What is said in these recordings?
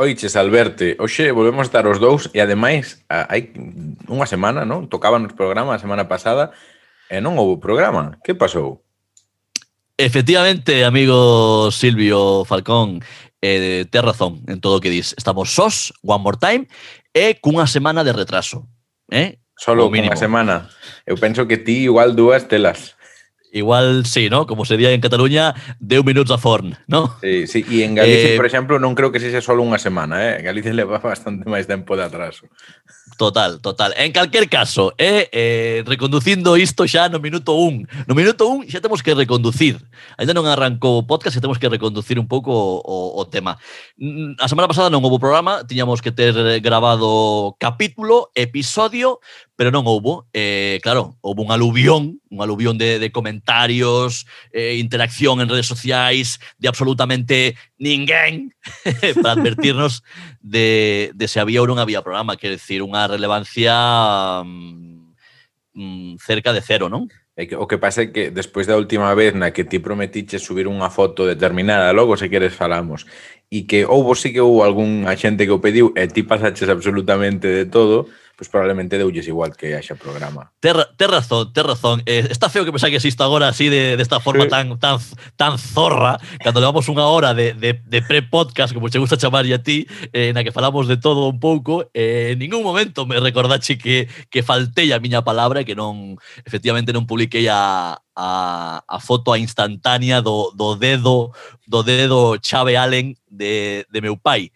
Oiches, Alberte, hoxe volvemos a estar os dous e ademais a, hai unha semana, non? Tocaban os programa a semana pasada e non houve programa. Que pasou? Efectivamente, amigo Silvio Falcón, eh, tes razón en todo o que dis. Estamos sós, one more time, e cunha semana de retraso. Eh? Solo unha semana. Eu penso que ti igual dúas telas. Igual sí, ¿no? Como se di en Cataluña, de un minuto a forn, ¿no? Sí, sí. Y en Galicia, eh, por exemplo, non creo que sexa solo unha semana, eh? En Galicia leva bastante máis tempo de atraso. Total, total. En calquer caso, eh, eh, reconducindo isto xa no minuto 1. No minuto 1 xa temos que reconducir. Ainda non arrancou o podcast e temos que reconducir un pouco o, o tema. Mm, a semana pasada non houve programa, tiñamos que ter grabado capítulo, episodio, pero non houbo. Eh, claro, houve un aluvión, un aluvión de, de comentarios, eh, interacción en redes sociais de absolutamente ninguén para advertirnos de, de se había ou non había programa, quer decir, unha relevancia mm, mm, cerca de cero, non? E que, o que pasa é que despois da última vez na que ti prometiche subir unha foto determinada, logo se queres falamos, e que houbo sí que houbo algún axente que o pediu e ti pasaches absolutamente de todo, pois probablemente deulles igual que haxa programa. Ter, ter razón, ter razón. Eh, está feo que me que existo agora así de, desta esta forma tan tan tan zorra, cando levamos unha hora de, de, de pre-podcast, como che gusta chamar a ti, eh, na que falamos de todo un pouco, eh, en ningún momento me recordache que, que faltei a miña palabra e que non, efectivamente non publiquei a, a, a foto a instantánea do, do dedo do dedo Chave Allen de, de meu pai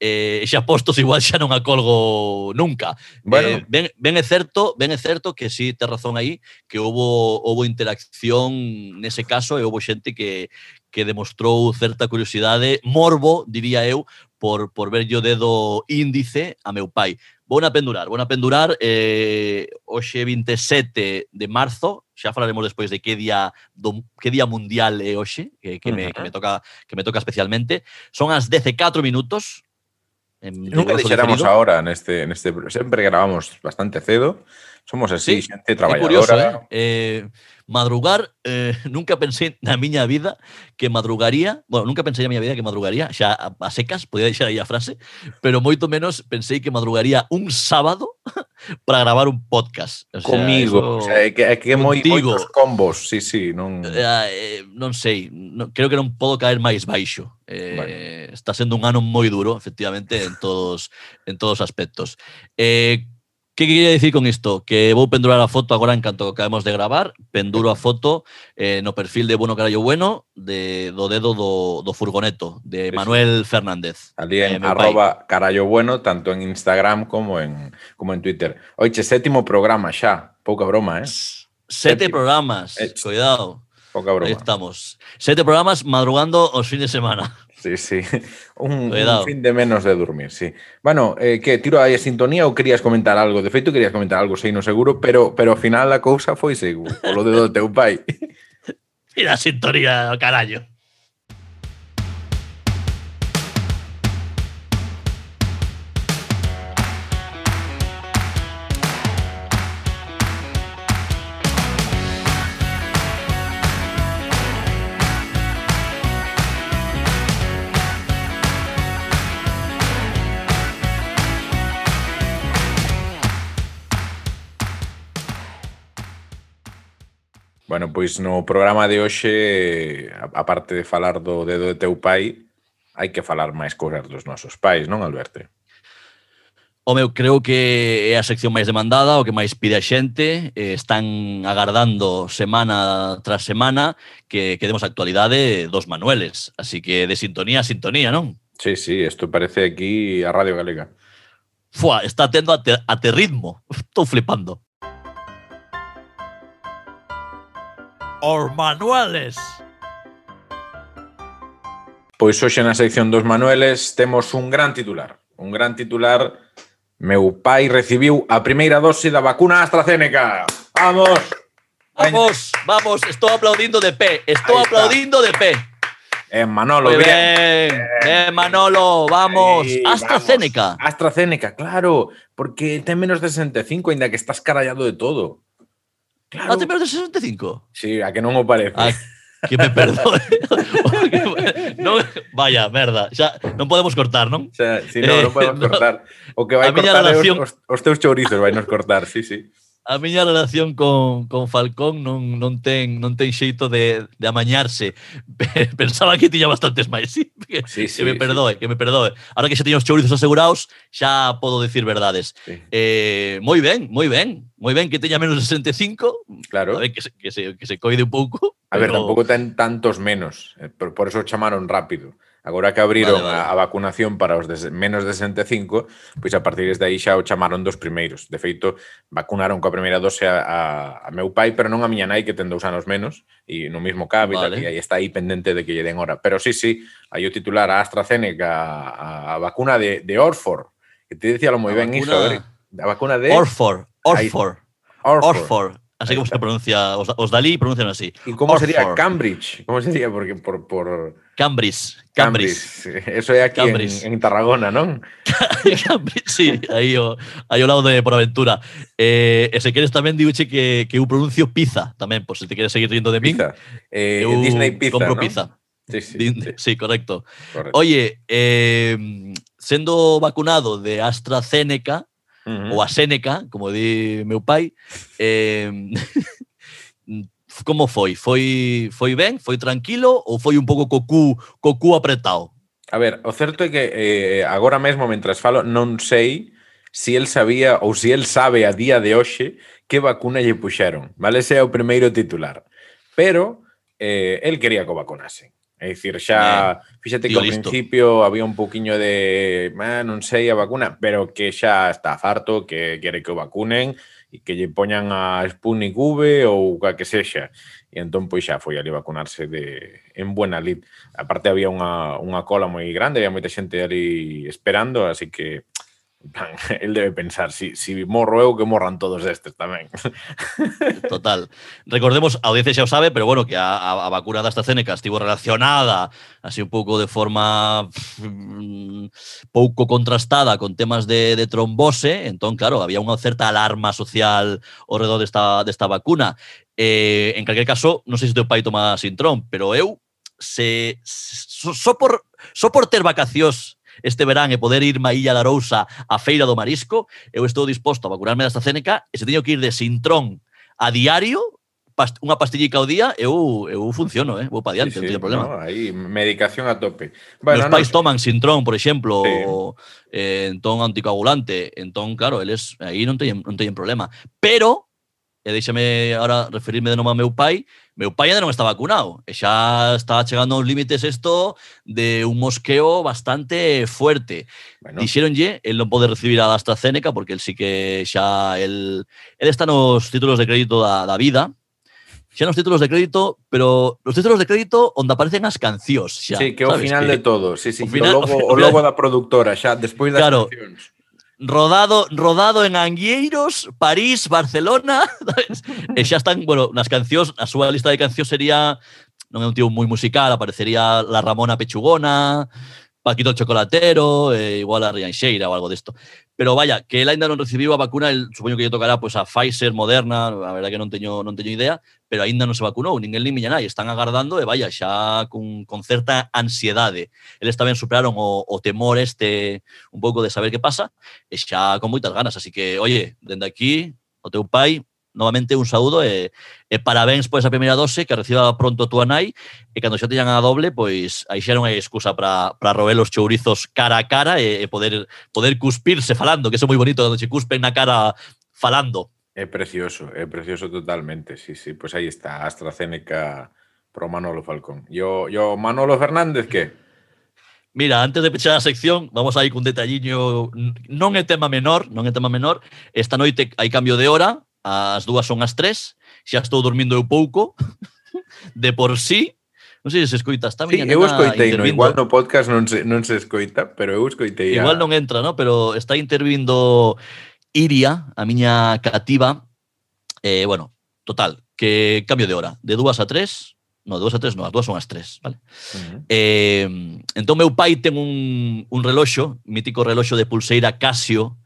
eh, xa postos igual xa non a colgo nunca. Bueno. Eh, ben, ben é certo, ben é certo que si sí, te razón aí, que houbo houbo interacción nese caso e houbo xente que que demostrou certa curiosidade, morbo, diría eu, por, por ver o dedo índice a meu pai. Vou na pendurar, vou na pendurar eh, hoxe 27 de marzo, xa falaremos despois de que día do, que día mundial é hoxe, que, que, me, que, me toca, que me toca especialmente. Son as 14 minutos, Nunca dijéramos ahora en este, en este. Siempre grabamos bastante cedo. Somos así, sí, gente trabajadora. Curioso, ¿eh? Eh, madrugar, eh, nunca pensei na miña vida que madrugaría, bueno, nunca pensei na miña vida que madrugaría, xa a, a secas, podía deixar aí a frase, pero moito menos pensei que madrugaría un sábado para gravar un podcast. O sea, Comigo, eso, o sea, é que, é que moi moitos combos, sí, sí, non... Eh, eh non sei, non, creo que non podo caer máis baixo. Eh, vale. Está sendo un ano moi duro, efectivamente, en todos en todos os aspectos. Eh, Que quería dicir con isto? Que vou pendurar a foto agora en canto acabemos de gravar, penduro a foto eh, no perfil de Bueno Carallo Bueno de, do dedo do, do furgoneto, de sí, Manuel Fernández. Ali en eh, arroba. Carallo Bueno, tanto en Instagram como en, como en Twitter. Oiche, sétimo programa xa, pouca broma, eh? Sete séptimo. programas, eh, cuidado. Poca broma. Ahí estamos. Sete programas madrugando os fin de semana. Sí, sí. Un, un fin de menos de dormir, sí. Bueno, eh, que tiro aí a sintonía ou querías comentar algo? De feito, querías comentar algo, sei, no seguro, pero, pero ao final a cousa foi seguro, polo dedo do teu pai. Mira a sintonía, carallo. pois no programa de hoxe, aparte de falar do dedo de teu pai, hai que falar máis cousas dos nosos pais, non, Alberto? O meu creo que é a sección máis demandada, o que máis pide a xente. Eh, están agardando semana tras semana que, que demos actualidade dos Manueles. Así que de sintonía a sintonía, non? Sí, sí, isto parece aquí a Radio Galega. Fua, está tendo a, te, a te ritmo. Estou flipando. os manuales. Pois hoxe na sección dos manueles temos un gran titular. Un gran titular. Meu pai recibiu a primeira dose da vacuna AstraZeneca. Vamos! Vamos, vamos, estou aplaudindo de pé, estou Ahí aplaudindo está. de pé. Eh, Manolo, Muy bien. bien. Eh, eh Manolo, vamos. Eh, AstraZeneca. Vamos. AstraZeneca, claro, porque ten menos de 65, ainda que estás carallado de todo. Claro. Ah, te menos de 65? Sí, a que non o parece. A que me perdoe. non, vaya, merda. Xa, non podemos cortar, non? Xa, si non, eh, non podemos cortar. O que vai cortar miña relación... os, os teus chourizos vai nos cortar, sí, sí a miña relación con, con Falcón non, non, ten, non ten xeito de, de amañarse. Pensaba que tiña bastantes máis, sí? Que, sí, sí, que me perdoe, sí. que me perdoe. Ahora que xa teño os chourizos asegurados, xa podo dicir verdades. Sí. Eh, moi ben, moi ben. Moi ben que teña menos 65. Claro. A ver, que, se, que, se, que se coide un pouco. A pero... ver, tampouco ten tantos menos. Eh, por, por eso chamaron rápido. Agora que abriron vale, vale. A, a vacunación para os de, menos de 65, pois a partir de aí xa o chamaron dos primeiros. De feito, vacunaron coa primeira dose a, a, a meu pai, pero non a miña nai que ten dous anos menos, e no mismo cabe, vale. e está aí pendente de que lle den hora. Pero sí, sí, aí o titular a AstraZeneca, a, a vacuna de, de Orford, que te decíalo moi ben vacuna... iso, a, ver, a vacuna de... Orford, Orford, Orford. Orford. Así como se pronuncia, os, os Dalí pronuncian así. ¿Y cómo Orford. sería Cambridge? ¿Cómo sería? Porque por, por... Cambridge, Cambridge. Cambridge. Eso es aquí en, en, Tarragona, ¿no? Cambridge, sí, ahí, ahí ao lado de por aventura. Eh, e se queres tamén, diuche que, que eu pronuncio pizza tamén, por pues, se te queres seguir rindo de mí. Pizza. Eh, Disney Pizza, compro ¿no? pizza. Sí, sí, Din, sí. sí correcto. correcto. Oye, eh, sendo vacunado de AstraZeneca, uh -huh. ou a Seneca, como di meu pai, eh, como foi? Foi foi ben, foi tranquilo ou foi un pouco cocú, cocú apretado? A ver, o certo é que eh, agora mesmo, mentras falo, non sei se si el sabía ou se si el sabe a día de hoxe que vacuna lle puxeron. Vale, ese é o primeiro titular. Pero eh, el quería que o vacunasen. É dicir, xa, fíxate que ao principio había un poquinho de, ah, non sei a vacuna, pero que xa está farto, que quere que o vacunen e que lle poñan a Sputnik V ou a que sexa. E entón, pois xa foi ali vacunarse de, en buena lid. Aparte, había unha, unha cola moi grande, había moita xente ali esperando, así que Plan, el debe pensar, si, si morro eu, que morran todos estes tamén. Total. Recordemos, a audiencia xa o sabe, pero bueno, que a, a vacuna da AstraZeneca estivo relacionada así un pouco de forma mm, pouco contrastada con temas de, de trombose, entón, claro, había unha certa alarma social ao redor desta, desta vacuna. Eh, en calquer caso, non sei se teu pai toma sintrón, pero eu se, so, so por, so por ter vacacións este verán e poder ir a Illa da Arousa a Feira do Marisco, eu estou disposto a vacunarme da AstraZeneca e se teño que ir de Sintrón a diario, past unha pastillica ao día, eu, eu funciono, eh? vou para diante, sí, sí, non teño problema. No, aí, medicación a tope. Bueno, Meus pais no, toman Sintrón, por exemplo, sí. eh, entón anticoagulante, entón, claro, eles aí non teñen, non teñen problema. Pero, e deixame ahora referirme de novo a meu pai, meu pai ainda non está vacunado, e xa está chegando aos límites isto de un mosqueo bastante fuerte. Bueno. Dixeronlle, el non pode recibir a AstraZeneca, porque el sí que xa, el, el está nos títulos de crédito da, da vida, xa nos títulos de crédito, pero los títulos de crédito onde aparecen as cancións xa. Sí, que é o final que, de todo, sí, sí, o, final, o, logo, o, final, o logo da productora xa, despois das claro, cancións rodado rodado en Angueiros, París, Barcelona, e xa eh, están, bueno, nas cancións, a súa lista de cancións sería non é un tío moi musical, aparecería La Ramona Pechugona, Paquito el Chocolatero, eh, igual a Rian Sheira o algo de esto. Pero vaya, que él ainda non recibiu a vacuna, el, supoño que lle tocará pues, a Pfizer, Moderna, a verdade que non teño, non teño idea, pero ainda non se vacunou, ninguén miña nai, están agardando e eh, vaya, xa con, con certa ansiedade. Eles eh. tamén superaron o, o temor este un pouco de saber que pasa, eh, e xa con moitas ganas, así que, oye, dende aquí, o teu pai, novamente un saúdo e, e parabéns pois a primeira dose que reciba pronto a túa nai e cando xa teñan a doble pois aí xa non hai excusa para para roer os chourizos cara a cara e, e poder poder cuspirse falando, que é moi bonito cando se cuspen na cara falando. É precioso, é precioso totalmente. Sí, sí, pues pois aí está AstraZeneca pro Manolo Falcón. Yo yo Manolo Fernández que Mira, antes de pechar a sección, vamos aí cun detalliño non é tema menor, non é tema menor. Esta noite hai cambio de hora, As dúas son as tres, xa estou dormindo eu pouco, de por sí, Non sei se escoita, está tamén. Sí, eu escoitei, no, igual no podcast non se, non se escoita, pero eu escoitei. A... Igual non entra, no? pero está intervindo Iria, a miña cativa. Eh, bueno, total, que cambio de hora, de dúas a tres, no, de dúas a tres no, as dúas son as tres, vale? Uh -huh. eh, entón meu pai ten un, un reloxo, mítico reloxo de pulseira Casio,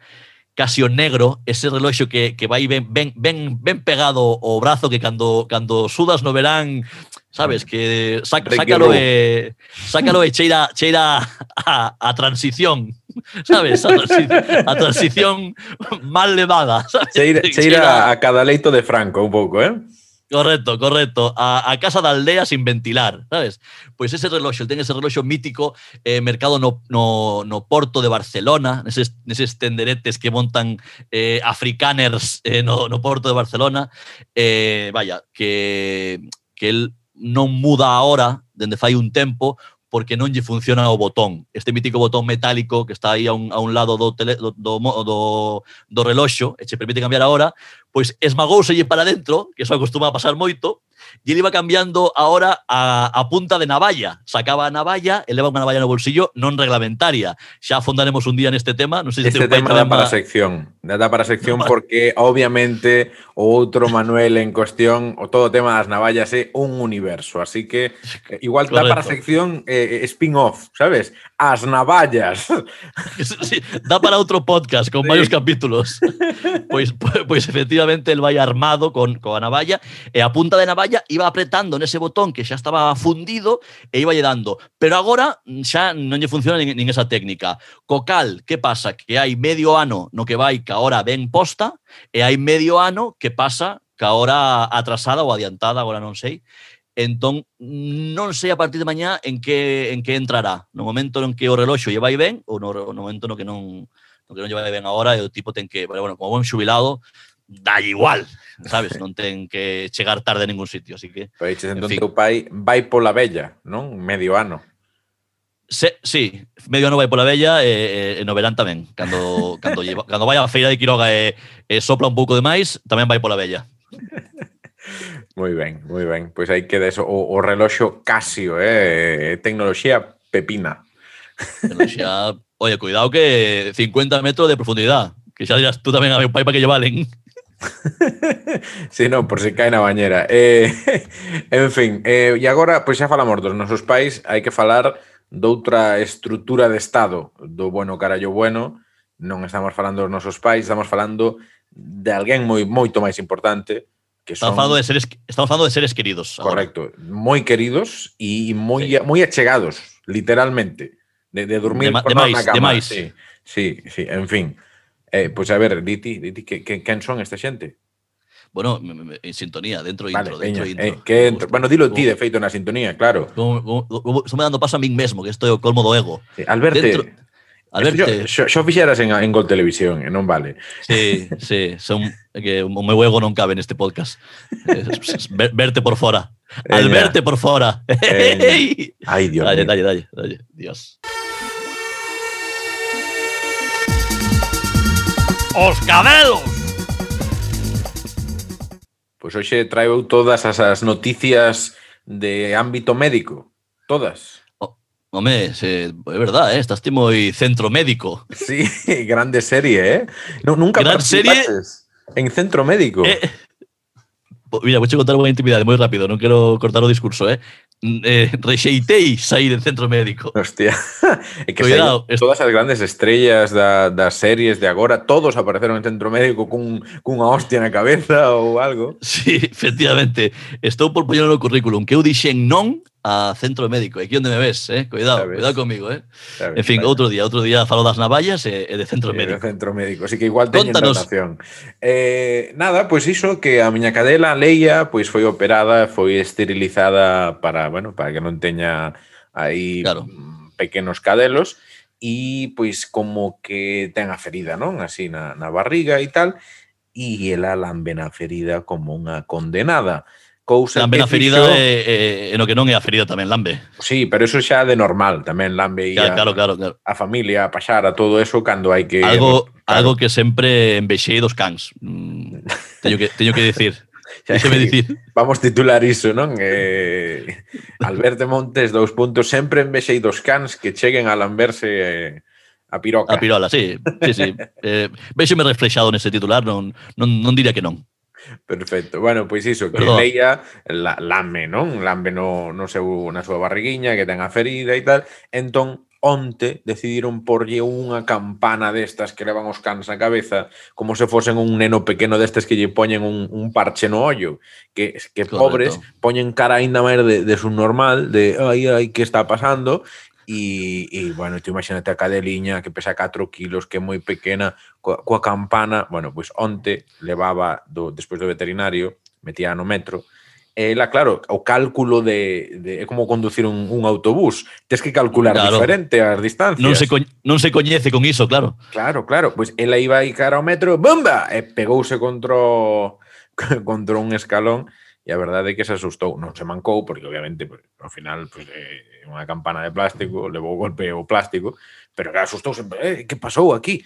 Casio negro, ese reloxo que, que vai ben, ben, ben, ben pegado ao brazo que cando, cando sudas no verán, sabes, que sac, sácalo, e, sácalo e cheira, cheira a, a transición, sabes, a, transición, a transición mal levada. Sabes? Cheira, cheira, cheira a cada leito de Franco un pouco, eh? Correcto, correcto. A, a, casa da aldea sin ventilar, sabes? Pois ese reloxo, ten ese reloxo mítico eh, mercado no, no, no Porto de Barcelona, neses, neses tenderetes que montan eh, africaners eh, no, no Porto de Barcelona. Eh, vaya, que, que el non muda ahora, dende fai un tempo porque non lle funciona o botón. Este mítico botón metálico que está aí a un, a un lado do, tele, do, do, do, do reloxo e che permite cambiar a hora, pois esmagouselle para dentro, que eso acostuma a pasar moito, y él iba cambiando ahora a, punta de navalla. Sacaba navalla, él llevaba una navalla en el bolsillo, no en reglamentaria. Ya afondaremos un día en este tema. No sé si este tema da para sección. Da para sección porque obviamente otro Manuel en cuestión, o todo tema de las navallas, es un universo. Así que eh, igual da para sección eh, eh, spin-off, ¿sabes? as navallas. Sí, dá para outro podcast con sí. varios capítulos. Pois, pois, pois efectivamente el vai armado con, con a navalla e a punta de navalla iba apretando nese botón que xa estaba fundido e iba lle dando. Pero agora xa non lle funciona nin, nin esa técnica. Co cal, que pasa? Que hai medio ano no que vai que ahora ben posta e hai medio ano que pasa que agora atrasada ou adiantada, agora non sei, Entón, non sei a partir de mañá en que en que entrará. No momento en que o reloxo lle vai ben ou no, no momento no que non no que non lle vai ben agora e o tipo ten que, bueno, como buen xubilado, dá igual, sabes? Non ten que chegar tarde a ningún sitio, así que... Pero dices, entón, en fin. teu pai vai pola bella, non? Medio ano. Se, sí, medio ano vai pola bella e, e, e no verán tamén. Cando, cando, lleva, cando vai a feira de Quiroga e, e sopla un pouco de máis, tamén vai pola bella. Moi ben, moi ben. Pois aí queda eso. O, o reloxo Casio, eh? eh tecnoloxía pepina. Tecnoloxía... Oye, cuidado que 50 metros de profundidad. Que xa dirás tú tamén a meu pai para que lle valen. sí, non, por si cae na bañera. Eh, en fin, eh, e agora, pois xa falamos dos nosos pais, hai que falar doutra estrutura de Estado do bueno carallo bueno, non estamos falando dos nosos pais, estamos falando de alguén moi moito máis importante, que son... Estamos falando de seres, estamos falando de seres queridos. Correcto, ahora. moi queridos moi, sí. moi achegados, literalmente, de, de dormir de, por de máis, cama. De. Sí, sí, sí, en fin. Eh, pues a ver, diti, diti que, quen son esta xente? Bueno, en sintonía, dentro vale, intro, dentro intro. Eh, que entro. Bueno, dilo ti, de feito, na sintonía, claro. Estou me dando paso a min mesmo, que isto é o colmo do ego. Sí, Alberte, dentro, A ver, xo, xo, xo fixeras en, en Gol Televisión, eh, e non vale. Sí, sí, son, que o meu ego non cabe neste podcast. Ver, verte por fora. Al verte por fora. Ai, Dios dalle, mío. Dalle, dalle, dalle. Dios. Os cabelos! Pois hoxe traeu todas as, as noticias de ámbito médico. Todas. Home, se, é verdade, eh? estás moi centro médico. Sí, grande serie, eh? No, nunca Gran serie en centro médico. Eh, mira, vou che contar unha intimidade moi rápido, non quero cortar o discurso, eh? eh rexeitei sair en centro médico. Hostia. É que Cuidado, todas as grandes estrellas da, das series de agora, todos apareceron en centro médico cun, cunha hostia na cabeza ou algo. Sí, efectivamente. Estou por poñer no currículum que eu dixen non a Centro Médico. Aquí onde me ves, eh? cuidado, ves? cuidado comigo. Eh? Ves, en fin, outro día, outro día falo das navallas e, e de Centro Médico. De Centro Médico, así que igual teñen relación. Eh, nada, pois pues iso, que a miña cadela, Leia, pois pues foi operada, foi esterilizada para, bueno, para que non teña aí claro. pequenos cadelos e pois como que ten a ferida, non? Así na, na barriga e tal, e ela lambe na ferida como unha condenada cousa Lambe que na ferida fixo... e, e, e no que non é a ferida tamén lambe. Sí, pero eso xa é de normal, tamén lambe e claro, a, claro, claro, claro. a familia, a paxara, todo eso cando hai que... Algo, claro. algo que sempre envexei dos cans. Mm, teño que, teño que dicir. Déxeme dicir. Vamos titular iso, non? Eh, Alberto Montes, dous puntos, sempre envexei dos cans que cheguen a lamberse... Eh, a piroca. A pirola, sí. sí, sí. Eh, vexeme reflexado nese titular, non, non, non diría que non. Perfecto. Bueno, pois iso, que Perdón. Leia la, lame, non? Lame no, no seu, na súa barriguiña que ten a ferida e tal. Entón, onte decidiron porlle unha campana destas que levan os cans na cabeza como se fosen un neno pequeno destes que lle poñen un, un parche no ollo que, que Correcto. pobres poñen cara aínda máis de, de su normal de ai, ai, que está pasando e, e bueno, tú imagínate a cadeliña que pesa 4 kilos, que é moi pequena, coa, coa campana, bueno, pois onte levaba do, despois do veterinario, metía no metro, e ela, ah, claro, o cálculo de, de é como conducir un, un autobús, tens que calcular claro. diferente as distancias. Non se, non se coñece con iso, claro. Claro, claro, pois ela iba aí cara ao metro, bomba, e eh, pegouse contra o, contra un escalón e a verdade é que se asustou, non se mancou, porque obviamente pues, ao final pues, eh, unha campana de plástico, levou golpe o plástico, pero que asustou sempre, eh, que pasou aquí?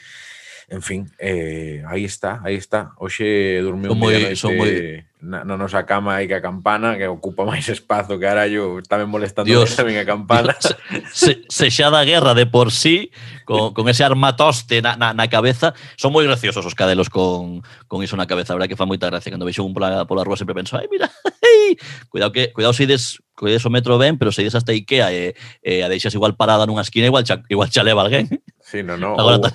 En fin, eh, aí está, aí está. Hoxe dormiu son moi, son moi... na, na nosa cama aí que a campana, que ocupa máis espazo, carallo, está me molestando Dios, tamén a campana. Dios, se, se xa da guerra de por sí, con, con ese armatoste na, na, na cabeza, son moi graciosos os cadelos con, con iso na cabeza, a verdad que fa moita gracia. Cando vexo un pola, pola rúa sempre penso, ai, mira, ai, cuidado que, cuidado se ides coides o metro ben, pero se ides hasta Ikea e, e a deixas igual parada nunha esquina, igual xa, igual xa leva alguén. Sí, no, no. Agora, ou,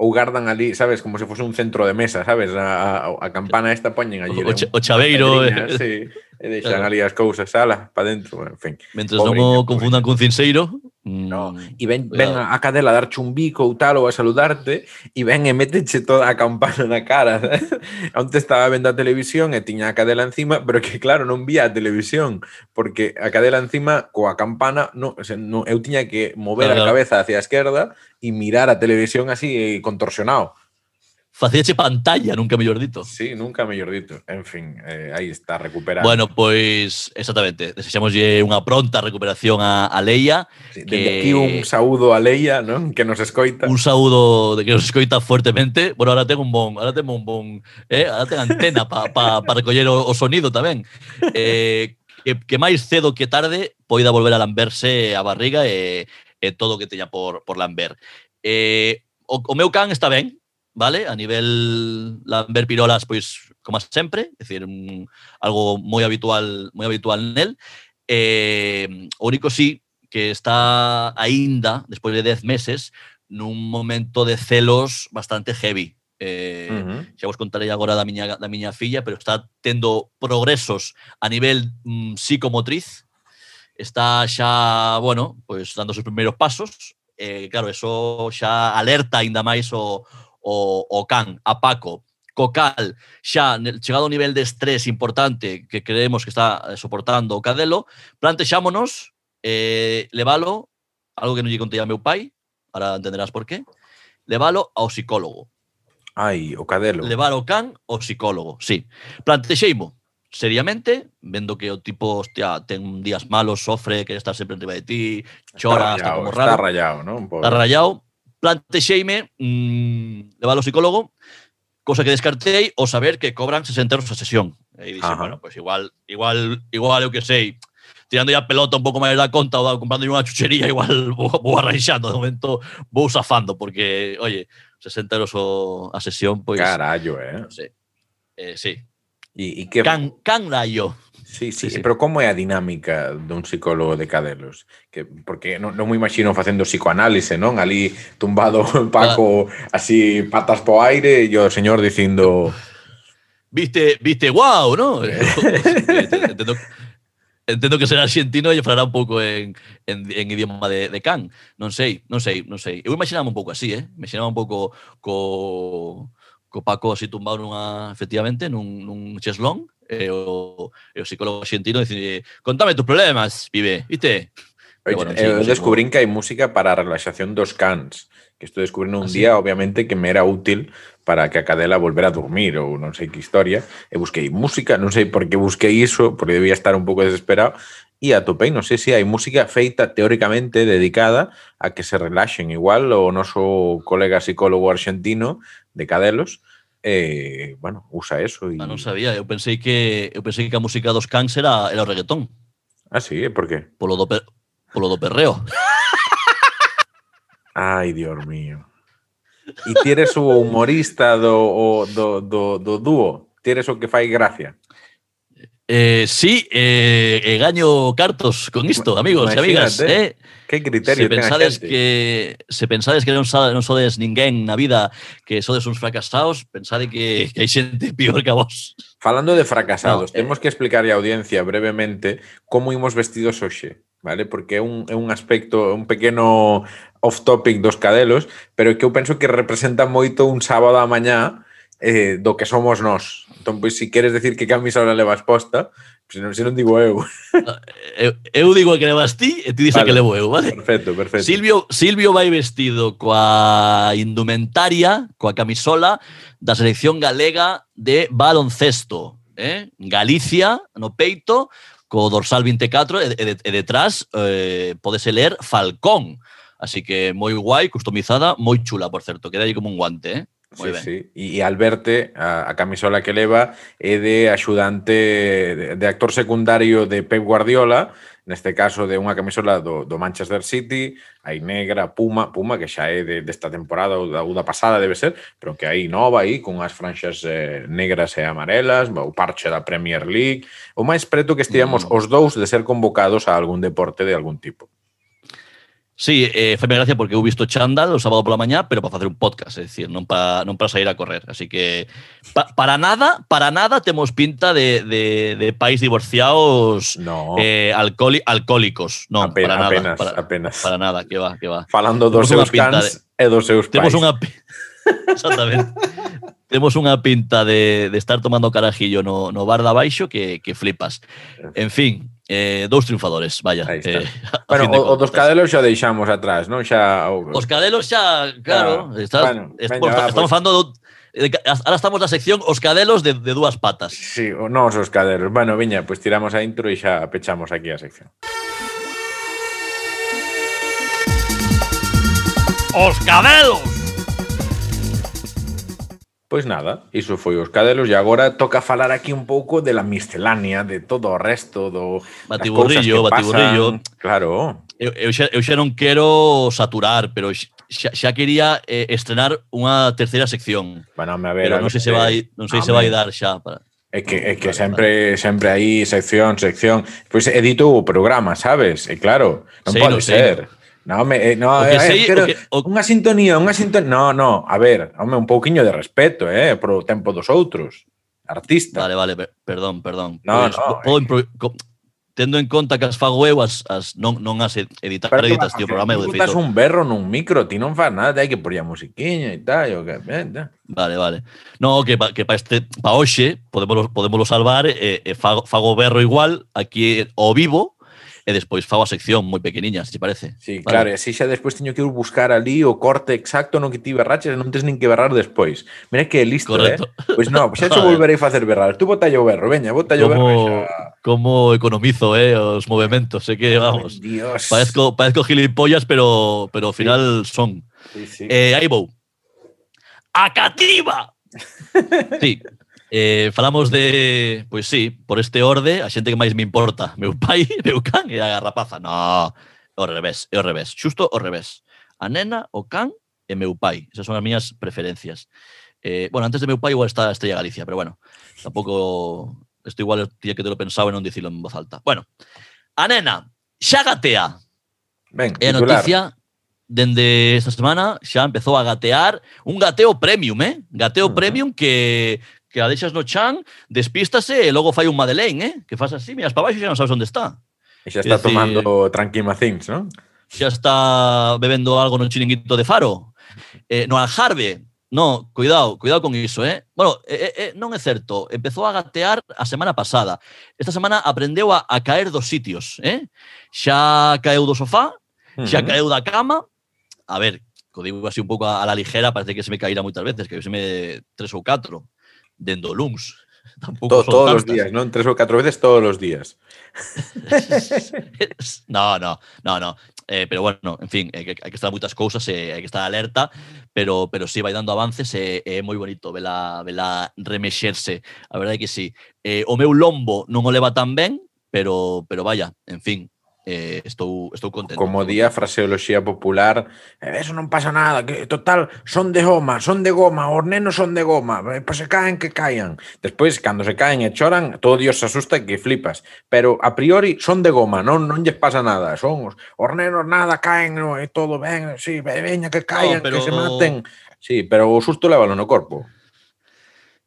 ou gardan ali, sabes, como se fose un centro de mesa, sabes? A, a, a campana esta poñen allí. O, o, o chaveiro. Pedriña, eh. sí. e deixan claro. ali as cousas sala para dentro, en fin. Mentre non o confundan con cinseiro, No, mm, e ven, ven claro. a cadela a darche un bico ou tal ou a saludarte e ven e méteche toda a campana na cara. Onte estaba vendo a televisión e tiña a cadela encima, pero que claro, non vía a televisión, porque a cadela encima coa campana, no, o sea, no, eu tiña que mover claro, a cabeza hacia a esquerda e mirar a televisión así eh, contorsionado. Facíache pantalla, nunca mellor dito. Sí, nunca mellor dito. En fin, eh, aí está, recuperando. Bueno, pois, exactamente. Desexamoslle unha pronta recuperación a, a Leia. Sí, que... Desde aquí un saúdo a Leia, non? Que nos escoita. Un saúdo de que nos escoita fuertemente. Bueno, ahora tengo un bon... Ahora tengo un bon... Eh, ahora tengo antena para pa, pa recoller o, o sonido tamén. Eh, que, que máis cedo que tarde poida volver a lamberse a barriga e, e todo o que teña por, por lamber. Eh, o, o meu can está ben, ¿vale? A nivel lamber Pirolas, pois, como sempre, é dicir, un, algo moi habitual, moi habitual nel. Eh, o único sí que está aínda, despois de 10 meses, nun momento de celos bastante heavy. Eh, uh -huh. Xa vos contarei agora da miña, da miña filla, pero está tendo progresos a nivel mm, psicomotriz, está xa, bueno, pois dando os primeiros pasos, eh, claro, eso xa alerta ainda máis o, o, o Can, a Paco, co cal xa chegado ao nivel de estrés importante que creemos que está eh, soportando o cadelo, plantexámonos eh, levalo, algo que non lle contei a meu pai, ahora entenderás por qué, levalo ao psicólogo. Ai, o cadelo. Levar o can ao psicólogo, sí. Plantexeimo, seriamente, vendo que o tipo, hostia, ten días malos, sofre, que está sempre riba de ti, chora, está, rayado, está como raro. Está rayado, poco. Está rayado, Plante Sheime mmm, le va a los psicólogos, cosa que descarté, o saber que cobran 60 euros a sesión. Y dice, bueno, pues igual, igual, igual, yo que sé, tirando ya pelota un poco más de la conta o comprando una chuchería, igual voy, voy arranchando. De momento voy zafando, porque, oye, 60 euros a sesión, pues. Carayo, ¿eh? No eh, sí. ¿Y, qué? Can, can la yo. Sí, sí, sí, sí, pero como é a dinámica dun psicólogo de cadelos? Que, porque non, non me imagino facendo psicoanálise, non? Ali tumbado Paco así patas po aire e o señor dicindo... Viste, viste, wow, non? Eh, entendo, entendo que será argentino e falará un pouco en, en, en idioma de, de can. Non sei, non sei, non sei. Eu imaginaba un pouco así, eh? Imaginaba un pouco co, co Paco así tumbado nunha, efectivamente, nun, nun cheslón e o, e o psicólogo argentino dice, contame tus problemas, pibe, viste? Pero bueno, eh, sí, eu descubrín que hai música para a relaxación dos cans, que estou descubrindo un ¿Así? día, obviamente, que me era útil para que a cadela volver a dormir ou non sei que historia, eh, e busquei música, non sei por que busquei iso, porque debía estar un pouco desesperado, e atopei, non sei se hai música feita teóricamente dedicada a que se relaxen igual o noso colega psicólogo argentino de Cadelos, eh, bueno, usa eso. E... Ah, non sabía, eu pensei que eu pensei que a música dos Cans era, era o reggaetón. Ah, sí, por qué? Polo do, per, polo do perreo. Ai, Dios mío. E tires o humorista do, o, do, do, do dúo? Tires o que fai gracia? Eh, sí, eh, gaño cartos con isto, amigos Imagínate, e amigas. Eh? Que criterio se pensades que se pensades que non, non sodes ninguén na vida, que sodes uns fracasados, pensade que, que hai xente pior que a vos. Falando de fracasados, no, eh. temos eh, que explicar á audiencia brevemente como imos vestidos hoxe, vale? Porque é un, é un aspecto, un pequeno off topic dos cadelos, pero que eu penso que representa moito un sábado a mañá eh, do que somos nós. Entón, pois, se queres decir que camisa levas posta, se non, se non digo eu. Ah, eu. Eu digo que levas ti e ti dices vale. que levo eu, vale? Perfecto, perfecto. Silvio, Silvio vai vestido coa indumentaria, coa camisola da selección galega de baloncesto. Eh? Galicia no peito, co dorsal 24 e, e, e detrás eh, podese ler Falcón. Así que moi guai, customizada, moi chula, por certo. Queda aí como un guante, eh? Muy sí, ben. sí. E Alberte, a, a camisola que leva, é de axudante, de, de actor secundario de Pep Guardiola, neste caso de unha camisola do, do Manchester City, hai negra, Puma, Puma que xa é de, desta temporada ou da, ou da pasada debe ser, pero que hai nova aí, con as franxas eh, negras e amarelas, o parche da Premier League, o máis preto que estivemos mm. os dous de ser convocados a algún deporte de algún tipo. Sí, eh, feme gracia porque eu visto chándal o sábado pola mañá, pero para facer un podcast, é dicir, non para non para sair a correr, así que pa, para nada, para nada temos pinta de, de, de país divorciados no. eh, alcoholi, alcohólicos, non, Apen, para nada, apenas, para, apenas. para nada, que va, que va. Falando dos temos seus cans de, e dos seus pais. Temos unha Exactamente. temos unha pinta de, de estar tomando carajillo no, no bar da baixo que, que flipas. Eh. En fin, eh, dous triunfadores, vaya. Eh, bueno, o, o dos cadelos xa deixamos atrás, non? Xa Os cadelos xa, claro, ah, está, bueno, est venga, va, estamos pues... falando do, Ahora estamos na sección os cadelos de, de dúas patas. Sí, o non os cadelos. Bueno, viña, pois pues tiramos a intro e xa pechamos aquí a sección. Os cadelos Pois nada, iso foi os cadelos e agora toca falar aquí un pouco de la miscelánea, de todo o resto do batiburrillo, das cousas que batiburrillo. Pasan. Claro. Eu, eu, xa, eu xa non quero saturar, pero xa, xa quería eh, estrenar unha terceira sección. Bueno, a ver, pero non sei se vai, non sei se vai dar xa para É que, é que sempre sempre aí sección, sección. Pois edito o programa, sabes? E claro, non sí, pode no, ser. Sí. No, me, eh, no, eh, sei, quero, que, o... unha sintonía, unha sintonía. No, no, a ver, home, un pouquiño de respeto, eh, pro tempo dos outros. Artista. Vale, vale, perdón, perdón. No, pues, no, po, eh. tendo en conta que as fago eu as, as non, non as editar, Pero editas, tío, programa eu de feito. un berro nun micro, ti non faz nada, hai que poría musiquiña e tal, o que... Vale, vale. No, que pa, que pa este pa hoxe podemos podemos salvar e eh, eh, fago, fago berro igual aquí eh, ao vivo, e despois fago a sección moi pequeniña, se te parece. Sí, vale. claro, e así xa despois teño que ir buscar ali o corte exacto no que ti berraches e non tens nin que berrar despois. Mira que listo, eh. Correcto. eh? Pois non, pois xa xo volverei a facer berrar. Tú botalle o berro, veña, botalle o berro xa. Como economizo, eh, os movimentos, sei que, vamos, Dios. Parezco, parezco gilipollas, pero, pero ao final sí. son. Sí, sí. Eh, aí vou. ¡A cativa! Sí, Eh, falamos de, pois sí, por este orde, a xente que máis me importa, meu pai, meu can e a garrapaza. No, o revés, é ao revés, xusto ao revés. A nena, o can e meu pai. Esas son as miñas preferencias. Eh, bueno, antes de meu pai igual está Estrella Galicia, pero bueno, tampouco isto igual tía que te lo pensaba e non dicilo en voz alta. Bueno, a nena, xa gatea. Ben, e a noticia dende esta semana xa empezou a gatear un gateo premium, eh? Gateo uh -huh. premium que que a deixas no chan, despístase e logo fai un Madeleine, eh? que faz así, miras para baixo e xa non sabes onde está. E xa está decir, tomando tranquimacins, non? Xa está bebendo algo no chiringuito de Faro. Eh, no Aljarbe, No, cuidado, cuidado con iso, eh? Bueno, eh, eh, non é certo, empezou a gatear a semana pasada. Esta semana aprendeu a, a caer dos sitios, eh? Xa caeu do sofá, xa uh -huh. caeu da cama. A ver, co digo así un pouco a, a la ligera, parece que se me caíra moitas veces, que se me tres ou catro dendo luns. Tampouco to, todos os días, non? Tres ou catro veces todos os días. no, no, no, no. Eh, pero bueno, en fin, eh, que, hai que estar moitas cousas, eh, hai que estar alerta, pero pero si sí, vai dando avances e eh, é eh, moi bonito vela vela remexerse. A verdade é que sí. Eh, o meu lombo non o leva tan ben, pero pero vaya, en fin, eh, estou, estou contento. Como día a fraseoloxía popular, eh, eso non pasa nada, que total, son de goma, son de goma, os nenos son de goma, eh, pois se caen que caian. Despois, cando se caen e choran, todo Dios se asusta que flipas. Pero a priori son de goma, non non lles pasa nada, son os, os nenos nada, caen, no, e todo ben, si, sí, veña que caian, no, pero... que se maten. Sí, pero o susto lévalo no corpo.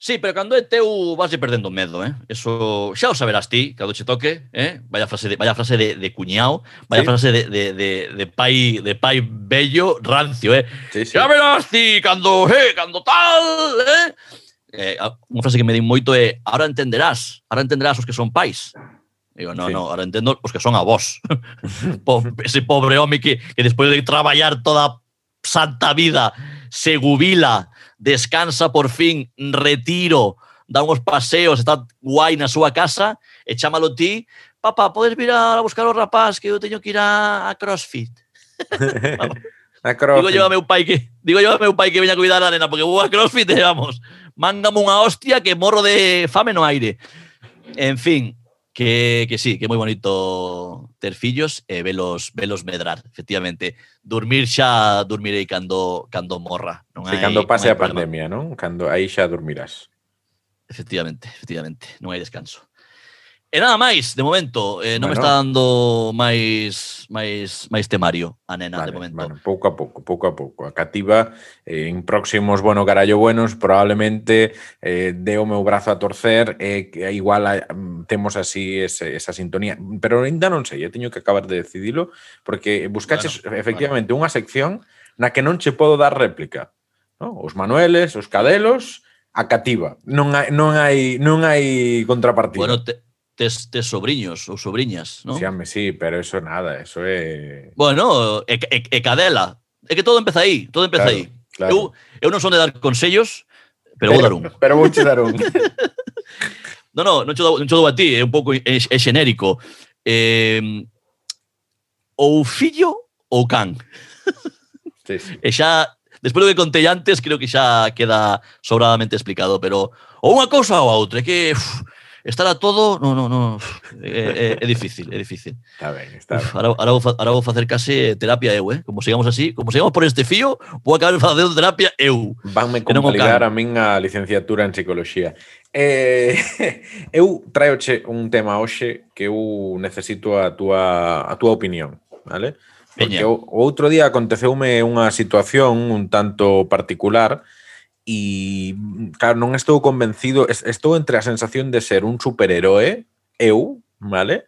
Sí, pero cando é teu vas perdendo medo, eh? Eso xa o saberás ti, cando che toque, eh? Vaya frase de, vaya frase de, de cuñao, vaya sí. frase de, de, de, de, pai, de pai bello rancio, eh? Sí, sí. Xa verás ti, cando, eh, cando tal, eh? eh unha frase que me din moito é ahora entenderás, ahora entenderás os que son pais. Digo, no, sí. no, ahora entendo os que son a vos. Ese pobre home que, que despois de traballar toda a santa vida se jubila descansa por fin, retiro, dá uns paseos, está guai na súa casa e chámalo ti, papá, podes vir a buscar o rapaz que eu teño que ir a, a CrossFit. a CrossFit. Digo yo a meu pai que digo yo a meu pai que veña a cuidar a nena porque vou a CrossFit e vamos. Mángame unha hostia que morro de fame no aire. En fin, Que, que, sí, que moi bonito ter fillos e velos, velos medrar, efectivamente. Dormir xa dormirei cando, cando morra. Non hai, sí, cando pase non a problema. pandemia, non? Cando aí xa dormirás. Efectivamente, efectivamente. Non hai descanso. E nada máis, de momento, eh, non bueno. me está dando máis máis máis temario a nena vale, de momento. Bueno, pouco a pouco, pouco a pouco. A cativa eh, en próximos bueno carallo buenos probablemente eh, dé o meu brazo a torcer e eh, que igual a, temos así ese, esa sintonía, pero ainda non sei, eu teño que acabar de decidilo porque buscaches bueno, efectivamente unha sección na que non che podo dar réplica, ¿no? Os Manueles, os Cadelos, a cativa. Non hai non hai non hai contrapartida. Bueno, te, tes, tes sobrinhos ou sobrinhas, non? Sí, ame, sí, pero eso nada, eso é... Bueno, e, e, e cadela. É que todo empeza aí, todo empeza claro, aí. Claro. Eu, eu non son de dar consellos, pero, pero vou dar un. Pero vou dar un. no, no, non cho, dou, non cho dou a ti, é un pouco é, é xenérico. Eh, ou fillo ou can. Sí, sí. E xa, despois do que contei antes, creo que xa queda sobradamente explicado, pero ou unha cousa ou a outra, é que... Uff, estar a todo, no, no, no, é, é, é difícil, é difícil. Está ben, está ben. Ahora, ahora, vou, ahora vou facer case terapia eu, eh? Como sigamos así, como sigamos por este fío, vou acabar facendo terapia eu. Vanme complicar a min a licenciatura en psicología. Eh, eu traioche un tema hoxe que eu necesito a túa, a túa opinión, vale? Porque Peña. o outro día aconteceume unha situación un tanto particular que e claro, non estou convencido, estou entre a sensación de ser un superheroe, eu, vale?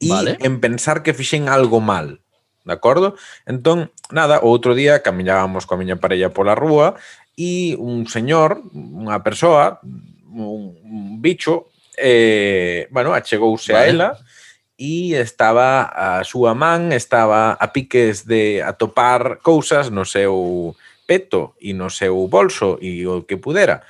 E vale. en pensar que fixen algo mal, de acordo? Entón, nada, o outro día camiñábamos coa miña parella pola rúa e un señor, unha persoa, un, un bicho, eh, bueno, achegouse vale. a ela e estaba a súa man estaba a piques de atopar cousas no seu peto e no seu bolso e o que pudera.